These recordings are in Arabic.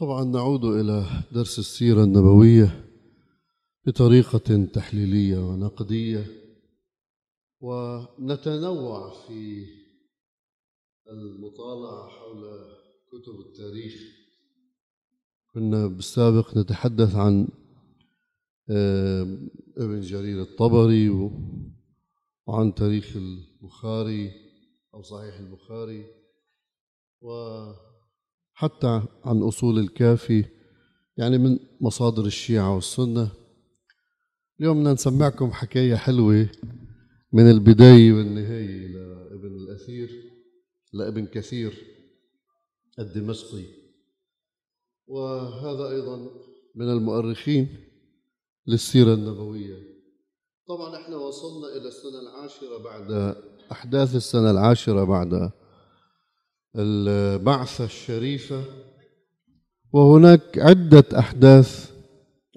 طبعا نعود إلى درس السيرة النبوية بطريقة تحليلية ونقدية ونتنوع في المطالعة حول كتب التاريخ. كنا بالسابق نتحدث عن آه، ابن جرير الطبري و- وعن تاريخ البخاري أو صحيح البخاري وحتى عن أصول الكافي يعني من مصادر الشيعة والسنة. اليوم بدنا نسمعكم حكاية حلوة من البداية والنهاية لابن الأثير لابن كثير الدمشقي. وهذا أيضا من المؤرخين للسيرة النبوية. طبعا إحنا وصلنا إلى السنة العاشرة بعد أحداث السنة العاشرة بعد البعثة الشريفة وهناك عدة أحداث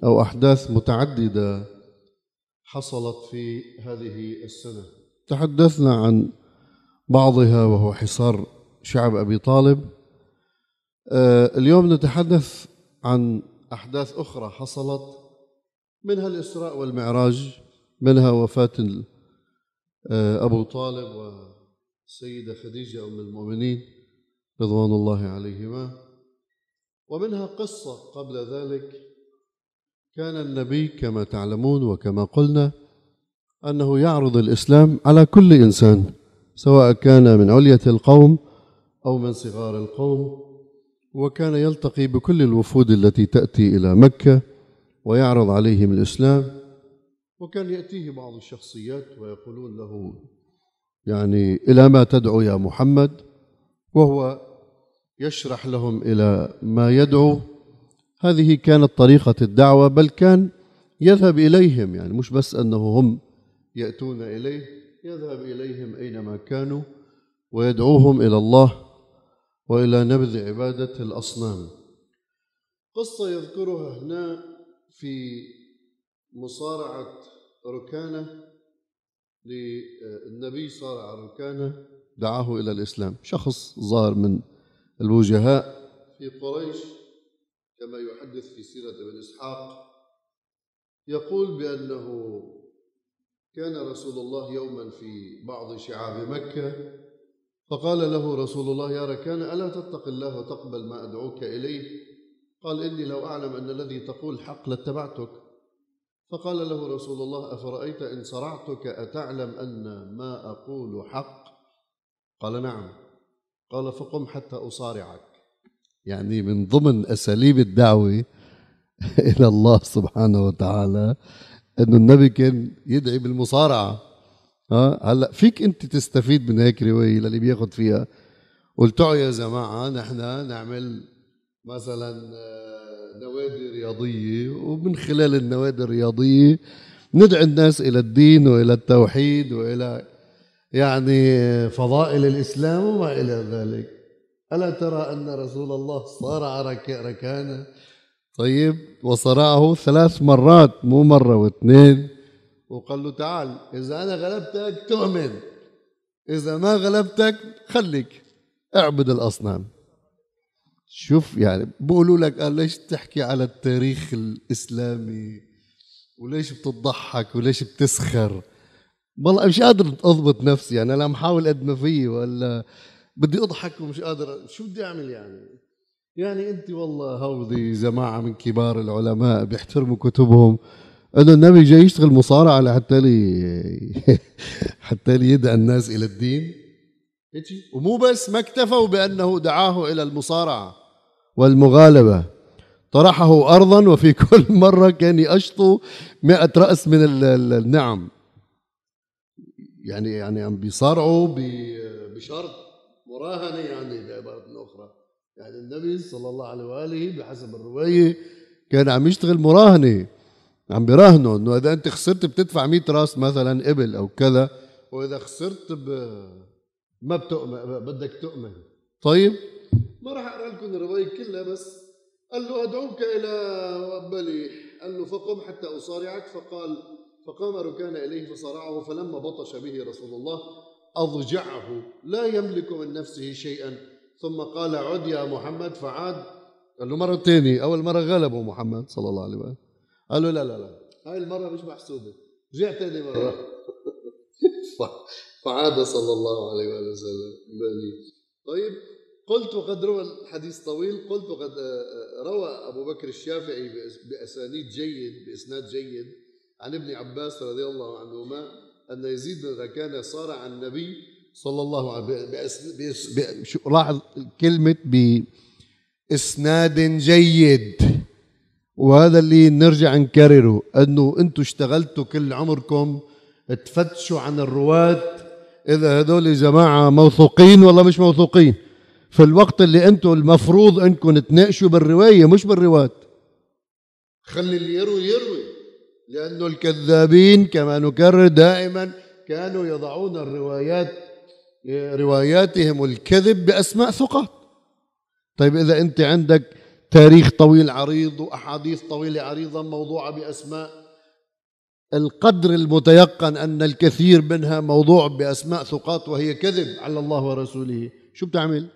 أو أحداث متعددة حصلت في هذه السنة. تحدثنا عن بعضها وهو حصار شعب أبي طالب. آه، اليوم نتحدث عن أحداث أخرى حصلت منها الإسراء والمعراج منها وفاة آه، أبو طالب والسيدة خديجة أم المؤمنين. رضوان الله عليهما. ومنها قصة قبل ذلك. كان النبي كما تعلمون وكما قلنا أنه يعرض الإسلام على كل إنسان سواء كان من علية القوم أو من صغار القوم. وكان يلتقي بكل الوفود التي تأتي إلى مكة ويعرض عليهم الإسلام. وكان يأتيه بعض الشخصيات ويقولون له يعني إلى ما تدعو يا محمد؟ وهو يشرح لهم إلى ما يدعو. هذه كانت طريقة الدعوة بل كان يذهب إليهم يعني مش بس أنه هم يأتون إليه يذهب إليهم أينما كانوا ويدعوهم إلى الله وإلى نبذ عبادة الأصنام. قصة يذكرها هنا في مصارعة ركانة للنبي صارع ركانة دعاه إلى الإسلام. شخص ظاهر من الوجهاء. في قريش كما يحدث في سيرة ابن إسحاق يقول بأنه كان رسول الله يوما في بعض شعاب مكة فقال له رسول الله يا ركان ألا تتق الله وتقبل ما أدعوك إليه؟ قال إني لو أعلم أن الذي تقول حق لاتبعتك. فقال له رسول الله أفرأيت إن صرعتك أتعلم أن ما أقول حق؟ قال نعم. قال فقم حتى أصارعك. يعني من ضمن أساليب الدعوة إلى الله سبحانه وتعالى أنه النبي كان يدعي بالمصارعة. ها؟ هلأ فيك أنت تستفيد من هيك رواية للي بياخد فيها. قلتوا يا جماعة نحن نعمل مثلا آه، نوادي رياضية ومن خلال النوادي الرياضية ندعي الناس إلى الدين وإلى التوحيد وإلى يعني فضائل الإسلام وما إلى ذلك. ألا ترى أن رسول الله صارع رك- ركانة؟ طيب وصرعه ثلاث مرات مو مرة واثنين. وقال له تعال إذا أنا غلبتك تؤمن إذا ما غلبتك خليك اعبد الأصنام. شوف يعني بقولوا لك قال ليش تحكي على التاريخ الإسلامي؟ وليش بتضحك؟ وليش بتسخر؟ والله مش قادر أضبط نفسي يعني أنا عم حاول قد ما فيي ولا بدي أضحك ومش قادر. شو بدي أعمل يعني؟ يعني أنت والله هودي جماعة من كبار العلماء بيحترموا كتبهم. إنه النبي جاي يشتغل مصارعة لحتى لي حتى لي يدعى الناس إلى الدين. ومو بس ما اكتفوا بأنه دعاه إلى المصارعة والمغالبة. طرحه ارضا وفي كل مرة كان يشطو مئة رأس من ال- ال- النعم. يعني يعني عم بيصارعوا ب- بشرط مراهنة يعني بعباره أخرى. يعني النبي صلى الله عليه وآله بحسب الرواية كان عم يشتغل مراهنة عم بيراهنوا إنه إذا أنت خسرت بتدفع 100 راس مثلا ابل أو كذا وإذا خسرت ب... ما بتؤمن بدك تؤمن. طيب؟ ما راح أقرأ لكم الرواية كلها بس. قال له أدعوك إلى بلي قال له فقم حتى أصارعك. فقال فقام ركان إليه فصارعه فلما بطش به رسول الله أضجعه لا يملك من نفسه شيئا. ثم قال عد يا محمد. فعاد قال له مرة ثانية أول مرة غلبه محمد صلى الله عليه وسلم. قال له لا لا لا هاي المرة مش محسوبة. رجع ثاني مرة. فعاد صلى الله عليه وآله وسلم طيب قلت وقد روى الحديث طويل قلت وقد آه، آه، روى أبو بكر الشافعي بأسانيد جيد بإسناد جيد. عن ابن عباس رضي الله عنهما أن يزيد بن ركانة صار عن النبي صلى الله عليه وسلم لاحظ كلمة بإسناد جيد. وهذا اللي نرجع نكرره أنه أنتم اشتغلتوا كل عمركم تفتشوا عن الرواة إذا هذول جماعة موثوقين ولا مش موثوقين؟ في الوقت اللي أنتم المفروض أنكم تناقشوا بالرواية مش بالرواة. خلي اللي يروي يروي. لأنه الكذابين كما نكرر دائما كانوا يضعون الروايات رواياتهم الكذب بأسماء ثقات طيب إذا أنت عندك تاريخ طويل عريض وأحاديث طويلة عريضة موضوعة بأسماء القدر المتيقن أن الكثير منها موضوع بأسماء ثقات وهي كذب على الله ورسوله شو بتعمل؟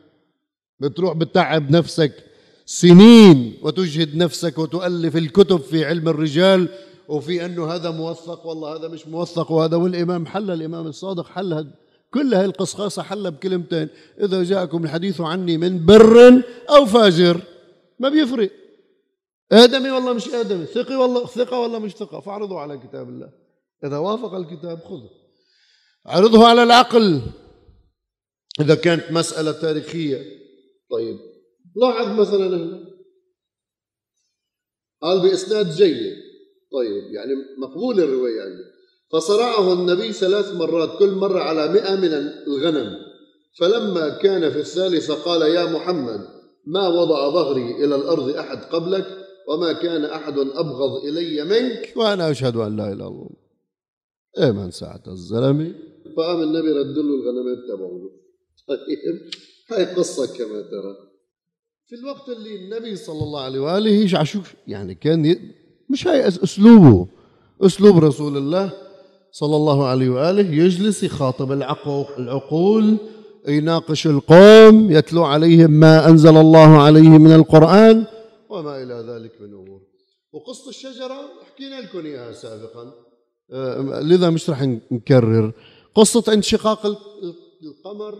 بتروح بتعب نفسك سنين وتجهد نفسك وتؤلف الكتب في علم الرجال وفي أنه هذا موثق والله هذا مش موثق وهذا والإمام حل الإمام الصادق حل كل هاي القصقاصة حل بكلمتين إذا جاءكم الحديث عني من بر أو فاجر ما بيفرق. آدمي والله مش آدمي ثقي والله ثقة والله مش ثقة فاعرضوا على كتاب الله. إذا وافق الكتاب خذه. عرضه على العقل. إذا كانت مسألة تاريخية. طيب لاحظ مثلا هنا. قال بإسناد جيد. طيب يعني مقبول الرواية عنده فصرعه النبي ثلاث مرات كل مرة على مئة من الغنم. فلما كان في الثالثة قال يا محمد ما وضع ظهري إلى الأرض أحد قبلك؟ وما كان أحد أبغض إلي منك؟ وأنا أشهد أن لا إله إلا الله. إيه من ساعة الزلمة فقام النبي رد له الغنمات تبعه طيب هاي قصة كما ترى. في الوقت اللي النبي صلى الله عليه وآله عشو يعني كان مش هاي أسلوبه. أسلوب رسول الله صلى الله عليه وآله يجلس يخاطب العقول يناقش القوم يتلو عليهم ما أنزل الله عليه من القرآن وما إلى ذلك من أمور. وقصة الشجرة حكينا لكم إياها سابقا. لذا مش رح نكرر. قصة انشقاق القمر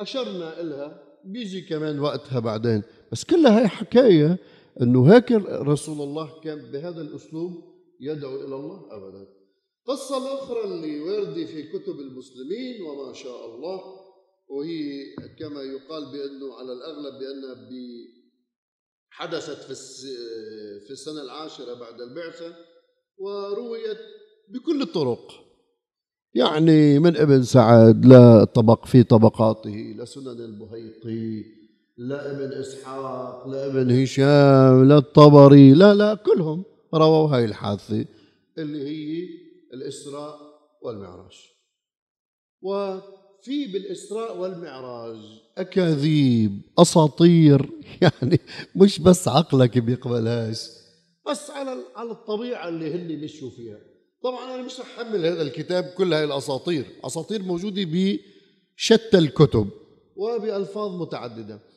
أشرنا إلها بيجي كمان وقتها بعدين. بس كلها هي حكاية. أنه هيك رسول الله كان بهذا الأسلوب يدعو إلى الله أبدا. القصة الأخرى اللي واردة في كتب المسلمين وما شاء الله وهي كما يقال بأنه على الأغلب بأنها حدثت في في السنة العاشرة بعد البعثة ورويت بكل الطرق. يعني من ابن سعد لا طبق في طبقاته لسنن البهيقي لا ابن إسحاق لا ابن هشام لا الطبري لا لا كلهم رووا هاي الحادثة اللي هي الإسراء والمعراج. وفي بالإسراء والمعراج أكاذيب أساطير يعني مش بس عقلك بيقبلهاش بس على على الطبيعة اللي هن مشوا فيها. طبعا أنا مش رح أحمل هذا الكتاب كل هاي الأساطير أساطير موجودة بشتى الكتب وبألفاظ متعددة.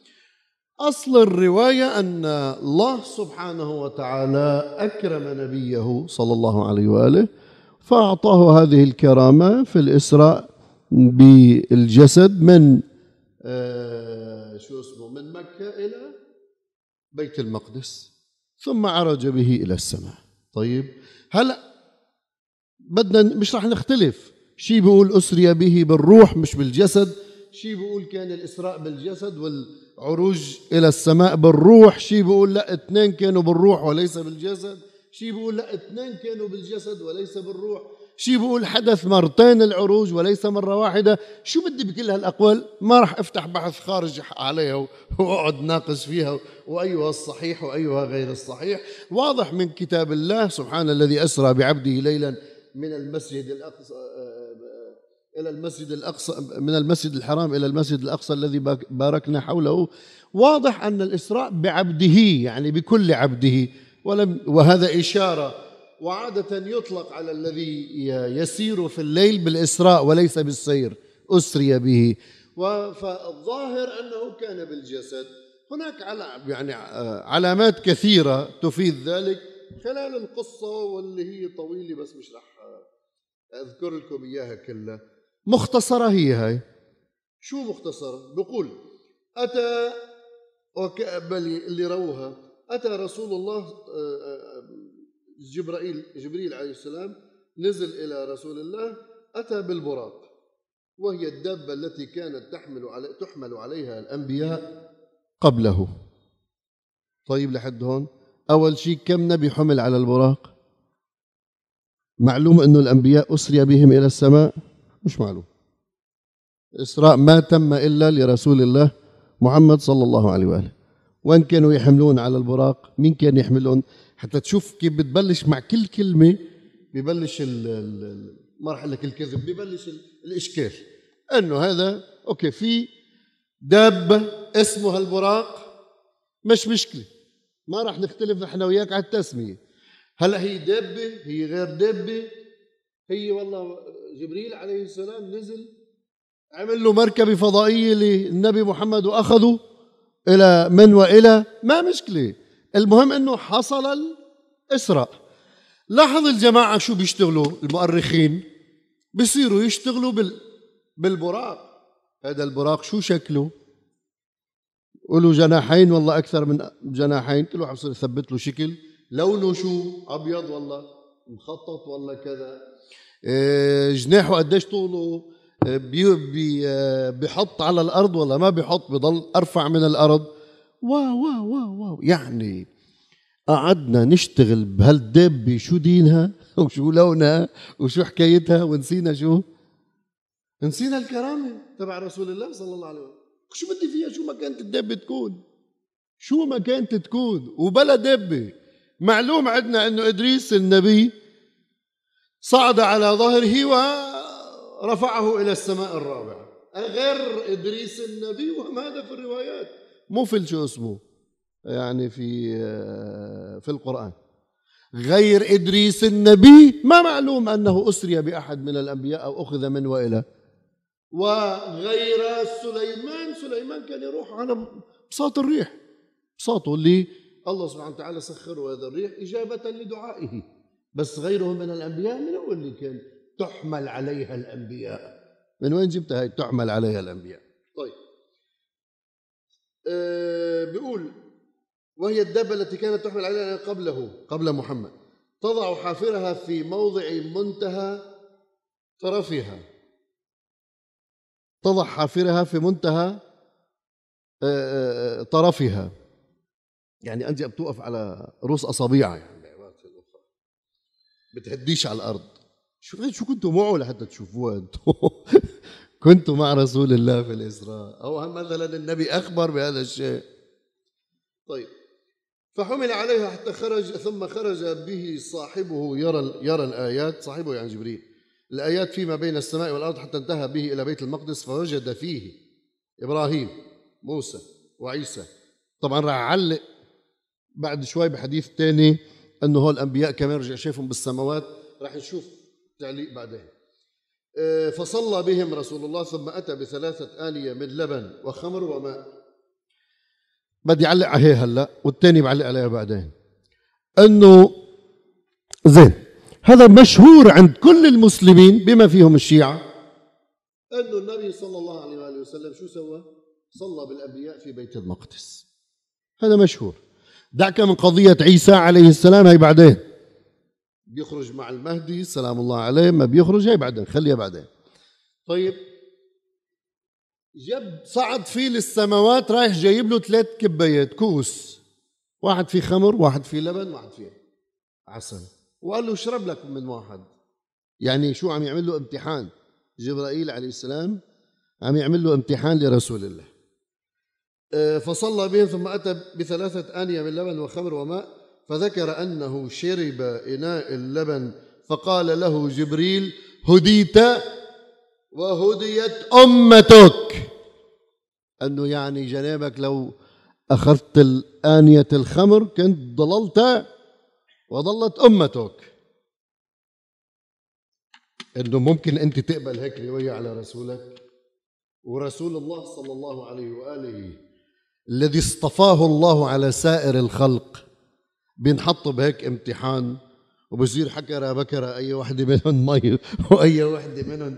أصل الرواية أن الله سبحانه وتعالى أكرم نبيه صلى الله عليه وآله فأعطاه هذه الكرامة في الإسراء بالجسد من آه شو اسمه من مكة إلى بيت المقدس ثم عرج به إلى السماء. طيب هلا بدنا مش رح نختلف. شيء بيقول أسري به بالروح مش بالجسد. شيء بيقول كان الإسراء بالجسد والعروج إلى السماء بالروح شيء بيقول لا اثنين كانوا بالروح وليس بالجسد. شيء بيقول لا اثنين كانوا بالجسد وليس بالروح. شيء بيقول حدث مرتين العروج وليس مرة واحدة. شو بدي بكل هالأقوال؟ ما راح أفتح بحث خارج عليها وأقعد ناقص فيها وأيها الصحيح وأيها غير الصحيح. واضح من كتاب الله سبحان الذي أسرى بعبده ليلا من المسجد الأقصى. إلى المسجد الأقصى من المسجد الحرام إلى المسجد الأقصى الذي باركنا حوله. واضح أن الإسراء بعبده يعني بكل عبده. ولم وهذا إشارة. وعادة يطلق على الذي يسير في الليل بالإسراء وليس بالسير. أسري به. فالظاهر أنه كان بالجسد. هناك يعني علامات كثيرة تفيد ذلك. خلال القصة واللي هي طويلة بس مش رح أذكر لكم إياها كلها. مختصرة هي هاي. شو مختصرة؟ بقول أتى اللي روها أتى رسول الله آه، آه، جبرائيل جبريل عليه السلام نزل إلى رسول الله أتى بالبراق وهي الدابة التي كانت تحمل علي تحمل عليها الأنبياء قبله. طيب لحد هون. أول شيء كم نبي حمل على البراق؟ معلوم أنه الأنبياء أسري بهم إلى السماء؟ مش معلوم. الإسراء ما تم إلا لرسول الله محمد صلى الله عليه وآله. وين كانوا يحملون على البراق؟ مين كان يحملون؟ حتى تشوف كيف بتبلش مع كل كلمة ببلش ما راح لك الكذب ببلش الإشكال. أنه هذا أوكي في دابة اسمها البراق مش مشكلة. ما راح نختلف نحن وياك على التسمية. هلا هي دابة هي غير دابة هي والله جبريل عليه السلام نزل عمل له مركبة فضائية للنبي محمد وأخذه إلى من وإلى ما مشكلة. المهم أنه حصل الإسراء. لاحظ الجماعة شو بيشتغلوا المؤرخين؟ بيصيروا يشتغلوا بال بالبراق. هذا البراق شو شكله؟ قولوا جناحين والله أكثر من جناحين. كل واحد يثبت له شكل. لونه شو؟ أبيض والله. مخطط ولا كذا. جناحه قديش طوله؟ بي بي بيحط على الأرض ولا ما بيحط؟ بضل أرفع من الأرض. واو واو واو واو. يعني قعدنا نشتغل بهالدبة. شو دينها؟ وشو لونها؟ وشو حكايتها؟ ونسينا شو؟ نسينا الكرامة تبع رسول الله صلى الله عليه وسلم. شو بدي فيها؟ شو ما كانت الدبة تكون؟ شو ما كانت تكون؟ وبلا دبة. معلوم عندنا إنه إدريس النبي صعد على ظهره ورفعه إلى السماء الرابعه غير إدريس النبي وهذا في الروايات؟ مو في شو اسمه يعني في في القرآن. غير إدريس النبي ما معلوم أنه أسري بأحد من الأنبياء أو أخذ من والى وغير سليمان سليمان كان يروح على بساط الريح. بساطه اللي الله سبحانه وتعالى سخره هذا الريح إجابة لدعائه. بس غيره من الأنبياء من هو اللي كان تحمل عليها الأنبياء. من وين جبت هاي؟ تحمل عليها الأنبياء. طيب. أه بيقول وهي الدابة التي كانت تحمل عليها قبله قبل محمد. تضع حافرها في موضع منتهى طرفها. تضع حافرها في منتهى طرفها. يعني أنت بتوقف على رؤوس أصابعها يعني. بتهديش على الأرض. شو شو كنتوا معه لحتى تشوفوها أنتم كنتوا مع رسول الله في الإسراء. أو مثلا النبي أخبر بهذا الشيء؟ طيب. فحمل عليها حتى خرج ثم خرج به صاحبه. يرى يرى الآيات. صاحبه يعني جبريل. الآيات فيما بين السماء والأرض حتى انتهى به إلى بيت المقدس فوجد فيه إبراهيم موسى وعيسى. طبعا راح أعلق بعد شوي بحديث تاني إنه هول الأنبياء كمان رجع شافهم بالسماوات راح نشوف تعليق بعدين. آه، فصلى بهم رسول الله ثم أتى بثلاثة انيه من لبن وخمر وماء. بدي أعلق عليها هلأ والتاني بعلق عليها بعدين. إنه زين هذا مشهور عند كل المسلمين بما فيهم الشيعة. إنه النبي صلى الله عليه وآله وسلم شو سوى؟ صلى بالأنبياء في بيت المقدس. هذا مشهور. دعك من قضية عيسى عليه السلام هي بعدين. بيخرج مع المهدي سلام الله عليه ما بيخرج هي بعدين خليها بعدين. طيب جاب صعد فيه للسماوات رايح جايب له ثلاث كبايات كوس واحد فيه خمر واحد فيه لبن واحد فيه عسل. وقال له اشرب لك من واحد. يعني شو عم يعمل له؟ امتحان. جبرائيل عليه السلام عم يعمل له امتحان لرسول الله. فصلى بهم ثم أتى بثلاثة آنية من لبن وخمر وماء فذكر أنه شرب إناء اللبن فقال له جبريل هديت وهديت أمتك. أنه يعني جنابك لو أخذت الآنية الخمر كنت ضللت وضلت أمتك. أنه ممكن أنت تقبل هيك رواية على رسولك ورسول الله صلى الله عليه وآله الذي اصطفاه الله على سائر الخلق. بينحط بهيك امتحان وبصير حكرة بكرة أي وحدة منهم مي وأي وحدة منهم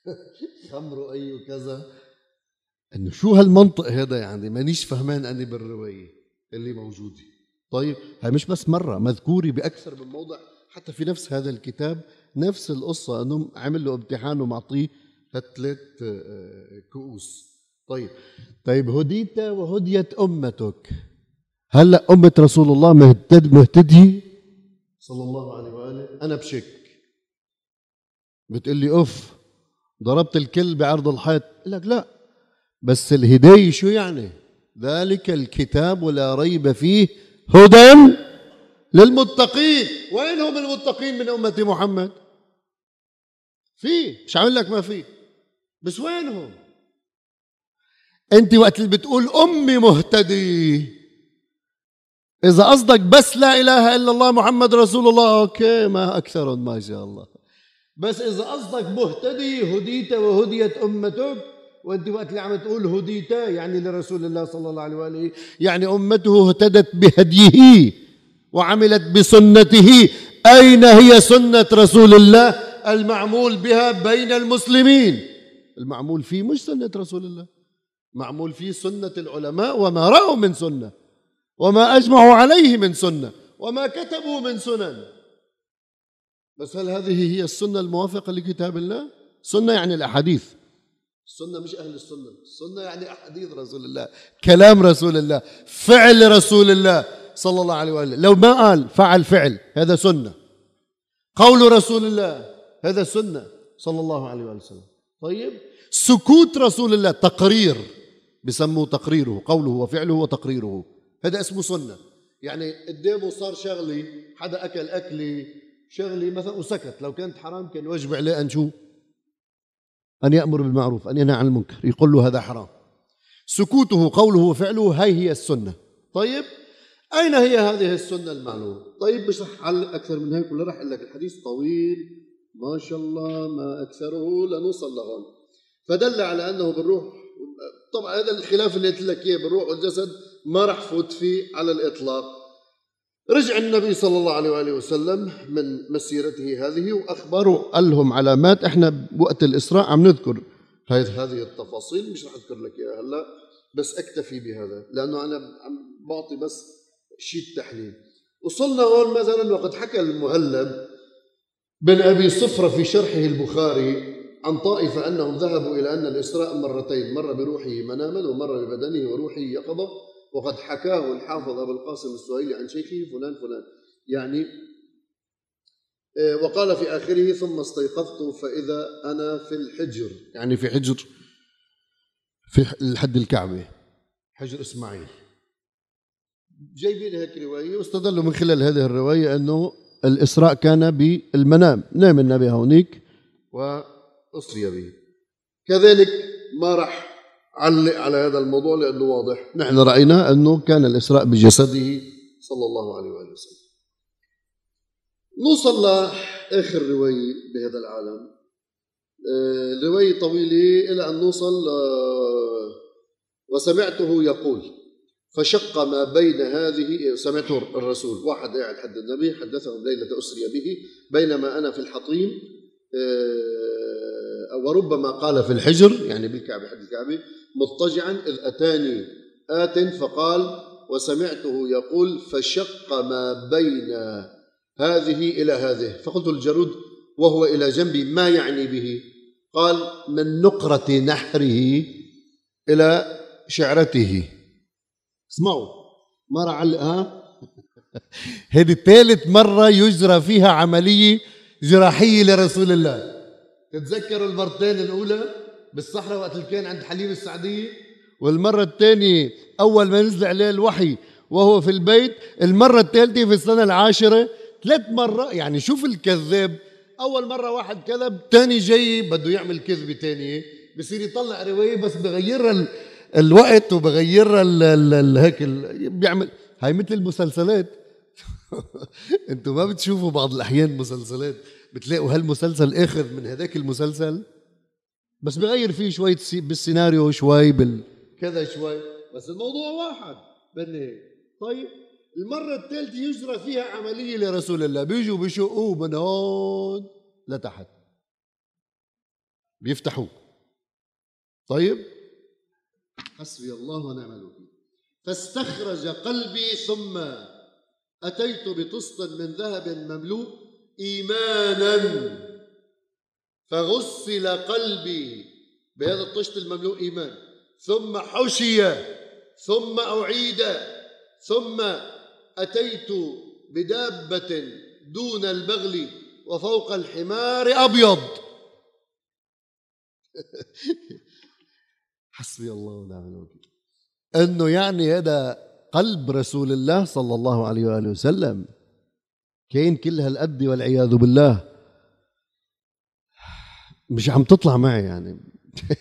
خمر وأي كذا إنه شو هالمنطق هذا يعني مانيش فهمان أنا بالرواية اللي موجودة. طيب هاي مش بس مرة مذكورة بأكثر من موضع. حتى في نفس هذا الكتاب نفس القصة أنه عمل له امتحان ومعطيه ثلاث آه، كؤوس. طيب. طيب هديت وهديت أمتك. هلا أمة رسول الله مهتد مهتدي؟ صلى الله عليه وآله. أنا بشك. بتقول لي أوف ضربت الكل بعرض الحيط. لك لا. بس الهداية شو يعني؟ ذلك الكتاب ولا ريب فيه هدى للمتقين. وين هم المتقين من أمة محمد؟ في مش عامل لك ما في بس وينهم انت وقت اللي بتقول امي مهتدي. اذا قصدك بس لا اله الا الله محمد رسول الله أوكي ما اكثرهم ما شاء الله. بس اذا قصدك مهتدي هديت وهديت امتك وانت وقت اللي عم تقول هديت يعني لرسول الله صلى الله عليه وآله يعني امته اهتدت بهديه وعملت بسنته. أين هي سنة رسول الله؟ المعمول بها بين المسلمين. المعمول فيه مش سنة رسول الله. معمول فيه سنة العلماء وما رأوا من سنة وما أجمعوا عليه من سنة وما كتبوا من سنن. بس هل هذه هي السنة الموافقة لكتاب الله؟ سنة يعني الأحاديث. السنة مش أهل السنة. السنة يعني أحاديث رسول الله كلام رسول الله فعل رسول الله صلى الله عليه وآله لو ما قال فعل فعل هذا سنة. قول رسول الله هذا سنة صلى الله عليه وآله وسلم. طيب سكوت رسول الله تقرير. بسموه تقريره قوله وفعله وتقريره. هذا اسمه سنة. يعني قدامه صار شغلي حدا أكل أكلي شغلي مثلا وسكت. لو كانت حرام كان واجب عليه أن شو؟ أن يأمر بالمعروف أن ينهى عن المنكر. يقول له هذا حرام. سكوته قوله وفعله هاي هي السنة. طيب أين هي هذه السنة المعلومة؟ طيب مش رح أعلق أكثر من هيك ولا رح أقول لك. الحديث طويل. ما شاء الله ما أكثره لنوصل لهون. فدل على أنه بالروح طبعا هذا الخلاف اللي قلت لك إياه بالروح والجسد ما رح فوت فيه على الإطلاق. رجع النبي صلى الله عليه وآله وسلم من مسيرته هذه وأخبروا قال لهم علامات. إحنا بوقت الإسراء عم نذكر هذه التفاصيل مش رح أذكر لك إياها هلأ بس أكتفي بهذا لأنه أنا عم بعطي بس شيء تحليل. وصلنا هون مثلا وقد حكى المهلب بن أبي صفرة في شرحه البخاري عن طائفة أنهم ذهبوا إلى أن الإسراء مرتين مرة بروحه مناما ومرة ببدنه وروحه يقظة. وقد حكاه الحافظ أبو القاسم السهيلي عن شيخه فلان فلان. يعني آه، وقال في آخره ثم استيقظت فإذا أنا في الحجر. يعني في حجر في الحد الكعبة حجر إسماعيل. جايبين هيك رواية واستدلوا من خلال هذه الرواية أنه الإسراء كان بالمنام. نام النبي هونيك وأسري به. كذلك ما راح علق على هذا الموضوع لأنه واضح. نحن رأينا أنه كان الإسراء بجسده صلى الله عليه وآله وسلم. نوصل لآخر رواية بهذا العالم. آه، رواية طويلة إلى أن نوصل وسمعته يقول فشق ما بين هذه سمعت الرسول. واحد قاعد حد النبي حدثهم ليلة أسري به بينما أنا في الحطيم. آه، وربما قال في الحجر يعني بالكعبة حد الكعبة مضطجعا إذ أتاني آت فقال وسمعته يقول فشق ما بين هذه إلى هذه. فقلت الجرود وهو إلى جنبي ما يعني به؟ قال من نقرة نحره إلى شعرته. اسمعوا مرة علقها هذه ثالث مرة يجرى فيها عملية جراحية لرسول الله. تتذكروا المرتين الأولى بالصحراء وقت اللي كان عند حليم السعدية؟ والمرة الثانية أول ما نزل عليه الوحي وهو في البيت المرة الثالثة في السنة العاشرة ثلاث مرات يعني شوف الكذاب أول مرة واحد كذب ثاني جاي بده يعمل كذبة ثانية بصير يطلع رواية بس بغيرها الوقت وبغيرها هيك بيعمل هاي مثل المسلسلات. أنتم ما بتشوفوا بعض الأحيان مسلسلات. بتلاقوا هالمسلسل اخذ من هذاك المسلسل؟ بس بغير فيه شوي بالسيناريو شوي بالكذا شوي. بس الموضوع واحد بني. طيب المرة الثالثة يجرى فيها عملية لرسول الله. بيجوا بشقوه من هون لتحت. بيفتحوه. طيب؟ حسبي الله ونعم الوكيل. فاستخرج قلبي ثم أتيت بطست من ذهب مملوء إيمانا فغسل قلبي بهذا الطشت المملوء إيمان. ثم حشي ثم أعيد ثم أتيت بدابة دون البغل وفوق الحمار أبيض. حسبي الله ونعم الوكيل. أنه يعني هذا قلب رسول الله صلى الله عليه وآله وسلم كاين كل هالقد والعياذ بالله. مش عم تطلع معي يعني.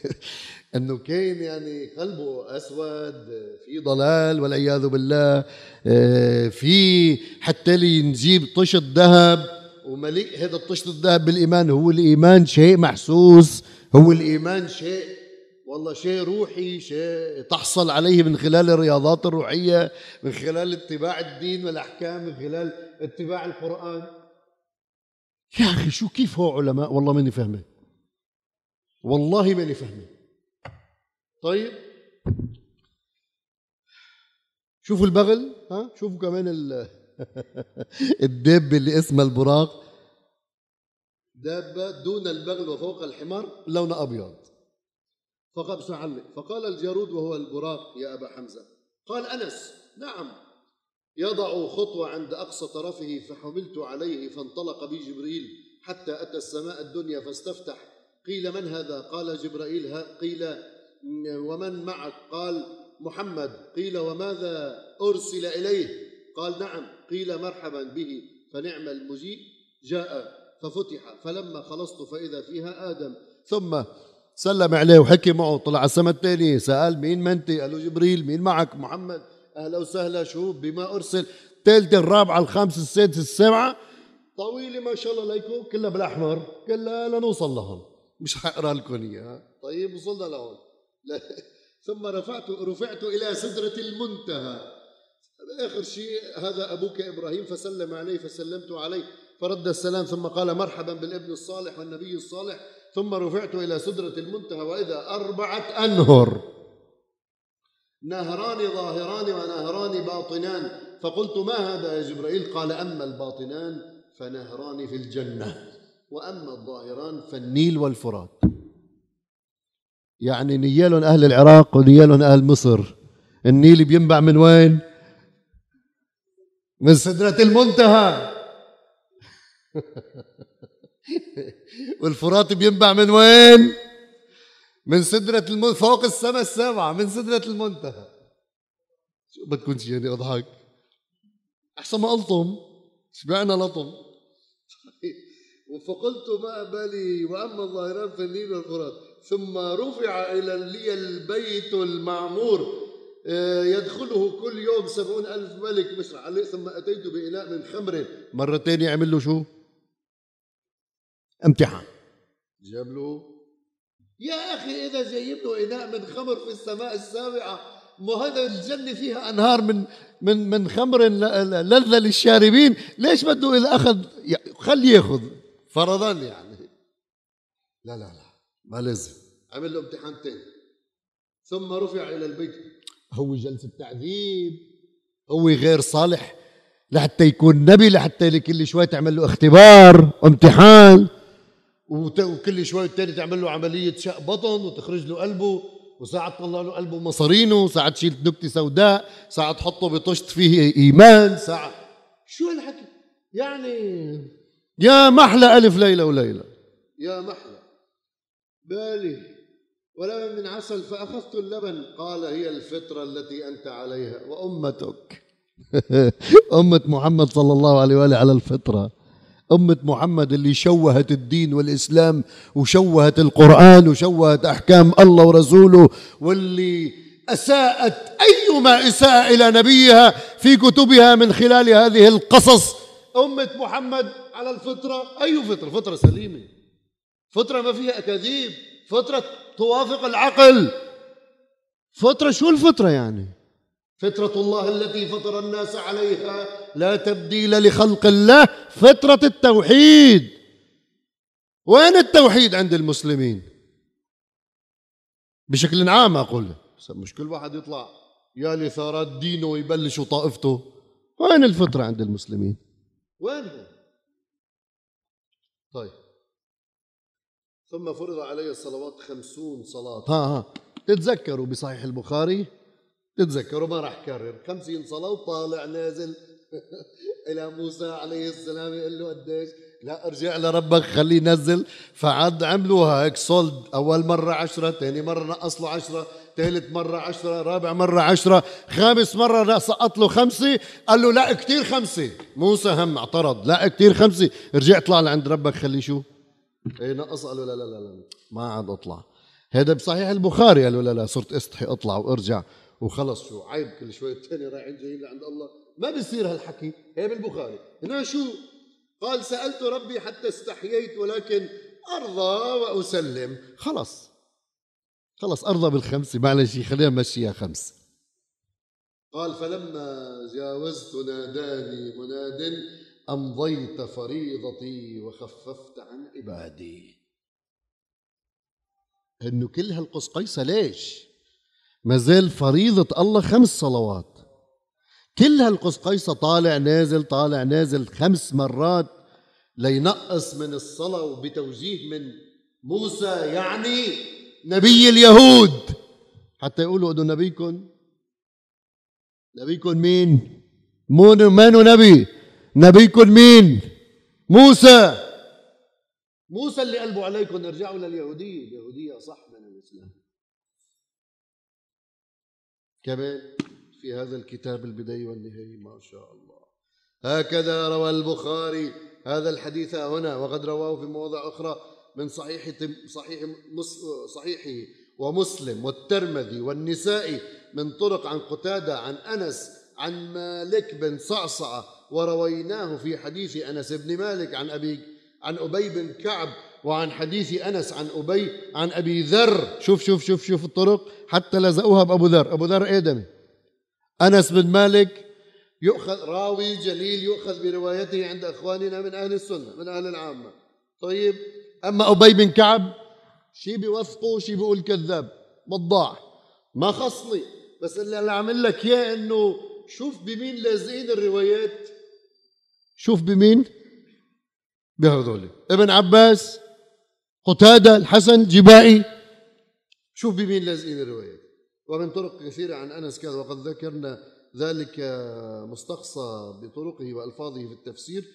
إنه كاين يعني قلبه أسود في ضلال والعياذ بالله. آه، في حتى لي نجيب طشت ذهب ومليء هذا الطشت الذهب بالإيمان. هو الإيمان شيء محسوس هو الإيمان شيء والله شيء روحي شيء تحصل عليه من خلال الرياضات الروحية من خلال اتباع الدين والأحكام من خلال اتباع القرآن. يا أخي شو كيف هو علماء؟ والله ماني فاهمه. والله ماني فاهمه. طيب. شوفوا البغل ها؟ شوفوا كمان الدب اللي اسمها البراق. دابة دون البغل وفوق الحمار لون أبيض. فقال علق فقال الجارود وهو البراق يا أبا حمزة. قال أنس نعم. يضع خطوة عند أقصى طرفه فحملت عليه فانطلق بي جبريل حتى أتى السماء الدنيا فاستفتح. قيل من هذا؟ قال جبرائيل قيل ومن معك؟ قال محمد. قيل وماذا أرسل إليه؟ قال نعم. قيل مرحبا به فنعم المجيء جاء ففتح. فلما خلصت فإذا فيها آدم. ثم سلم عليه وحكي معه طلع على السماء الثانية سأل مين منتي؟ قال له جبريل مين معك؟ محمد. أهلا وسهلا شو؟ بما أرسل. الثالثة الرابعة الخامسة السادسة السابعة. طويلة ما شاء الله ليكم كلها بالأحمر كلها لنوصل لهون. مش حقرا لكم إياها. طيب وصلنا لهون. ثم رفعت رفعت إلى سدرة المنتهى. آخر شيء. هذا أبوك إبراهيم فسلم عليه فسلمت عليه. فرد السلام ثم قال مرحبا بالابن الصالح والنبي الصالح. ثم رفعت إلى سدرة المنتهى وإذا أربعة أنهر. نهران ظاهران ونهران باطنان. فقلت ما هذا يا جبرائيل؟ قال أما الباطنان فنهران في الجنة وأما الظاهران فالنيل والفرات. يعني نيالهم أهل العراق ونيالهم أهل مصر. النيل بينبع من وين؟ من سدرة المنتهى. والفرات بينبع من وين؟ من سدرة المنتهى فوق السماء السابعة من سدرة المنتهى. شو بدكم يعني أضحك؟ أحسن ما ألطم. شبعنا لطم فقلت ما بالي وأما الظاهران في النيل والفرات. ثم رفع إلى لي البيت المعمور. آه، يدخله كل يوم سبعون ألف ملك مصر. ثم أتيت بإناء من خمر مرتين يعمل له شو؟ امتحان. جاب له يا أخي إذا جايب له إناء من خمر في السماء السابعة ما هذا الجنة فيها أنهار من من من خمر لذة للشاربين ليش بده إذا أخذ؟ خليه يأخذ. فرضا يعني. لا لا لا ما لازم. عمل له امتحان ثاني ثم رفع إلى البيت. هو جلسة تعذيب هو غير صالح لحتى يكون نبي لحتى لكل شوي تعمل له اختبار وامتحان وكل شوي الثاني تعمل له عملية شق بطن وتخرج له قلبه وساعات تطلع له قلبه مصارينه ساعات تشيل نكتة سوداء ساعات تحطه بطشت فيه إيمان ساعات شو هالحكي؟ يعني يا محلى ألف ليلة وليلة. يا محلى بالي ولبن من عسل فأخذت اللبن قال هي الفطرة التي أنت عليها وأمتك. أمة محمد صلى الله عليه وآله على الفطرة. أمة محمد اللي شوهت الدين والإسلام وشوهت القرآن وشوهت أحكام الله ورسوله واللي أساءت أيما إساءة إلى نبيها في كتبها من خلال هذه القصص. أمة محمد على الفطرة أي فطرة فطرة سليمة. فطرة ما فيها أكاذيب فطرة توافق العقل. فطرة شو الفطرة يعني؟ فطرة الله التي فطر الناس عليها لا تبديل لخلق الله فطرة التوحيد. وين التوحيد عند المسلمين؟ بشكل عام أقول. مش كل واحد يطلع يا لثارات دينه ويبلش طائفته وين الفطرة عند المسلمين؟ وين طيب. ثم فرض علي الصلوات خمسون صلاة. ها ها. تتذكروا بصحيح البخاري؟ تتذكروا ما راح كرر. خمسين صلاة وطالع نازل. إلى موسى عليه السلام يقول له قديش؟ لا ارجع لربك خليه ينزل. فعد عملوها هيك. صولد أول مرة عشرة ثاني مرة نقص له عشرة ثالث مرة عشرة رابع مرة عشرة خامس مرة سقط له خمسة. قال له لا كتير خمسة. موسى هم اعترض. لا كتير خمسة. رجع اطلع لعند ربك خليه شو؟ إيه نقص. قال له لا لا لا, لا. ما عاد اطلع. هذا بصحيح البخاري. قال له لا لا صرت استحي اطلع وارجع. وخلص شو عيب كل شوي الثاني رايحين جايين لعند الله. ما بيصير هالحكي. هي بالبخاري. هنا شو؟ قال سألت ربي حتى استحييت ولكن أرضى وأسلم. خلص. خلص أرضى بالخمسة معلش خلينا نمشيها خمس. قال فلما جاوزت ناداني مناد أمضيت فريضتي وخففت عن عبادي. إنه كل هالقصقيصة ليش؟ ما زال فريضة الله خمس صلوات. كل هالقصقيصة طالع نازل طالع نازل خمس مرات لينقص من الصلاة وبتوجيه من موسى يعني نبي اليهود. حتى يقولوا أنه نبيكم. نبيكم مين؟ مون مانو نبي. نبيكم مين؟ موسى. موسى اللي قلبوا عليكم ارجعوا لليهودية. اليهودية صح من الإسلام. كمان في هذا الكتاب البداية والنهاية ما شاء الله. هكذا روى البخاري هذا الحديث هنا وقد رواه في مواضع أخرى من صحيح صحيح صحيحه ومسلم والترمذي والنسائي من طرق عن قتادة عن أنس عن مالك بن صعصعة ورويناه في حديث أنس بن مالك عن أبي عن أبي بن كعب وعن حديث أنس عن أبي عن أبي ذر. شوف شوف شوف شوف الطرق. حتى لزقوها بأبو ذر. أبو ذر إيدمي أنس بن مالك يؤخذ راوي جليل يؤخذ بروايته عند إخواننا من أهل السنة من أهل العامة. طيب أما أبي بن كعب شي بيوثقه شي بيقول كذاب. بضاع ما خصني بس اللي عامل لك إياه إنه شوف بمين لازقين الروايات. شوف بمين؟ بهذول ابن عباس قتادة الحسن جبائي. شوف بمين لازقين الروايات ومن طرق كثيرة عن أنس كذا وقد ذكرنا ذلك مستقصى بطرقه وألفاظه في التفسير.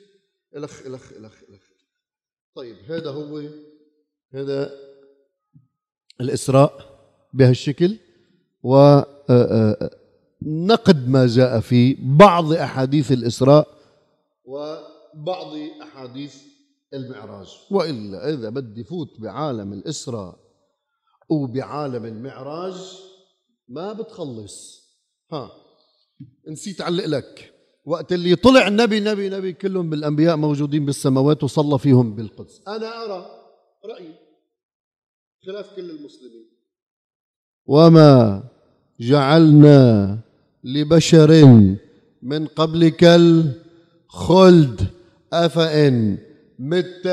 إلخ إلخ إلخ إلخ. طيب هذا هو هذا الإسراء بهالشكل ونقد ما جاء في بعض أحاديث الإسراء. وبعض أحاديث المعراج وإلا إذا بدي فوت بعالم الإسراء وبعالم المعراج ما بتخلص. ها نسيت علق لك. وقت اللي طلع نبي نبي نبي كلهم بالأنبياء موجودين بالسماوات وصلى فيهم بالقدس. أنا أرى رأيي خلاف كل المسلمين. وما جعلنا لبشر من قبلك الخلد أفإن مت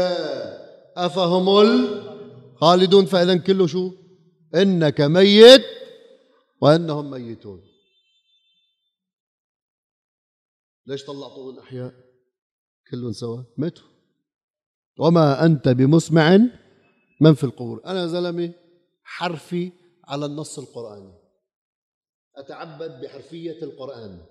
أفهم الخالدون فإذا كله شو؟ إنك ميت وإنهم ميتون. ليش طلعتوهم أحياء كلهم سوا ماتوا. وما أنت بمسمع من في القبور. أنا زلمة حرفي على النص القرآني. أتعبد بحرفية القرآن.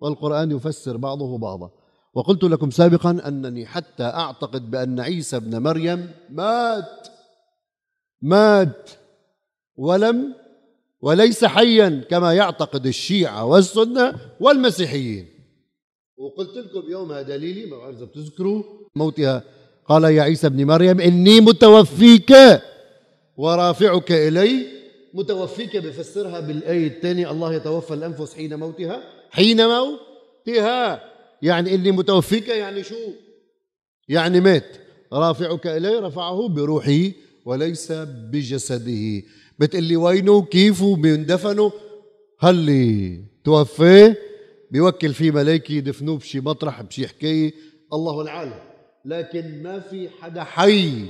والقرآن يفسر بعضه بعضا. وقلت لكم سابقا أنني حتى أعتقد بأن عيسى ابن مريم مات. مات. ولم وليس حيا كما يعتقد الشيعة والسنة والمسيحيين. وقلت لكم يومها دليلي ما بعرف إذا بتذكروا موتها. قال يا عيسى ابن مريم إني متوفيك ورافعك إلي. متوفيك بفسرها بالآية الثانية الله يتوفى الأنفس حين موتها حين موتها. يعني اني متوفيك يعني شو؟ يعني مات. رافعك الي رفعه بروحه وليس بجسده. بتقلي وينه؟ كيفه؟ بيندفنوا هل توفيه بيوكل فيه ملايكة يدفنوه بشي مطرح بشي حكاية. الله العالم. لكن ما في حدا حي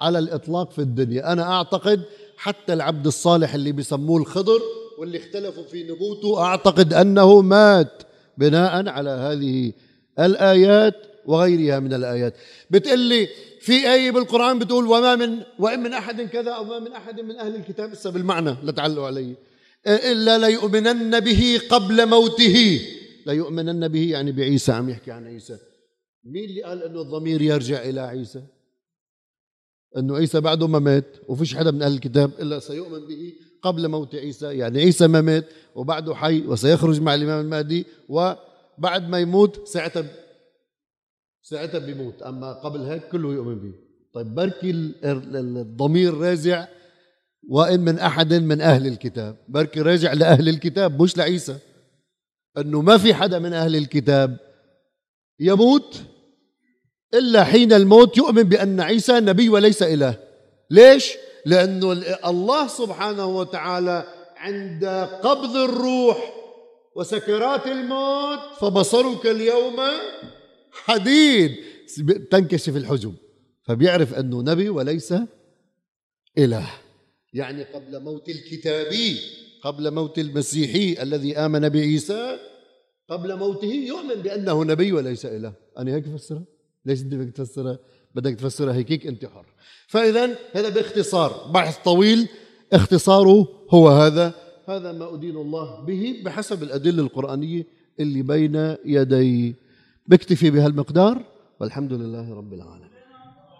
على الإطلاق في الدنيا. أنا أعتقد حتى العبد الصالح اللي بيسموه الخضر واللي اختلفوا في نبوته أعتقد أنه مات. بناء على هذه الآيات وغيرها من الآيات. بتقلي في آية بالقرآن بتقول وما من وإن من أحد كذا أو ما من أحد من أهل الكتاب لسه بالمعنى لا علي. إلا ليؤمنن به قبل موته. ليؤمنن به يعني بعيسى عم يحكي عن عيسى. مين اللي قال إنه الضمير يرجع إلى عيسى؟ إنه عيسى بعده ما مات وفيش حدا من أهل الكتاب إلا سيؤمن به قبل موت عيسى يعني عيسى ما مات وبعده حي وسيخرج مع الإمام المهدي وبعد ما يموت ساعتها ساعتها بيموت. أما قبل هيك كله يؤمن به طيب بركي الضمير راجع وإن من أحد من أهل الكتاب. بركي راجع لأهل الكتاب مش لعيسى. إنه ما في حدا من أهل الكتاب يموت إلا حين الموت يؤمن بأن عيسى نبي وليس إله. ليش؟ لأنه الله سبحانه وتعالى عند قبض الروح وسكرات الموت فبصرك اليوم حديد. تنكشف الحجب فبيعرف أنه نبي وليس إله. يعني قبل موت الكتابي قبل موت المسيحي الذي آمن بعيسى قبل موته يؤمن بأنه نبي وليس إله. أنا هيك بفسرها ليش أنت بدك تفسرها؟ بدك تفسرها هيك انت حر فاذا هذا باختصار بحث طويل اختصاره هو هذا. هذا ما أدين الله به بحسب الأدلة القرآنية اللي بين يدي. بكتفي بهالمقدار والحمد لله رب العالمين.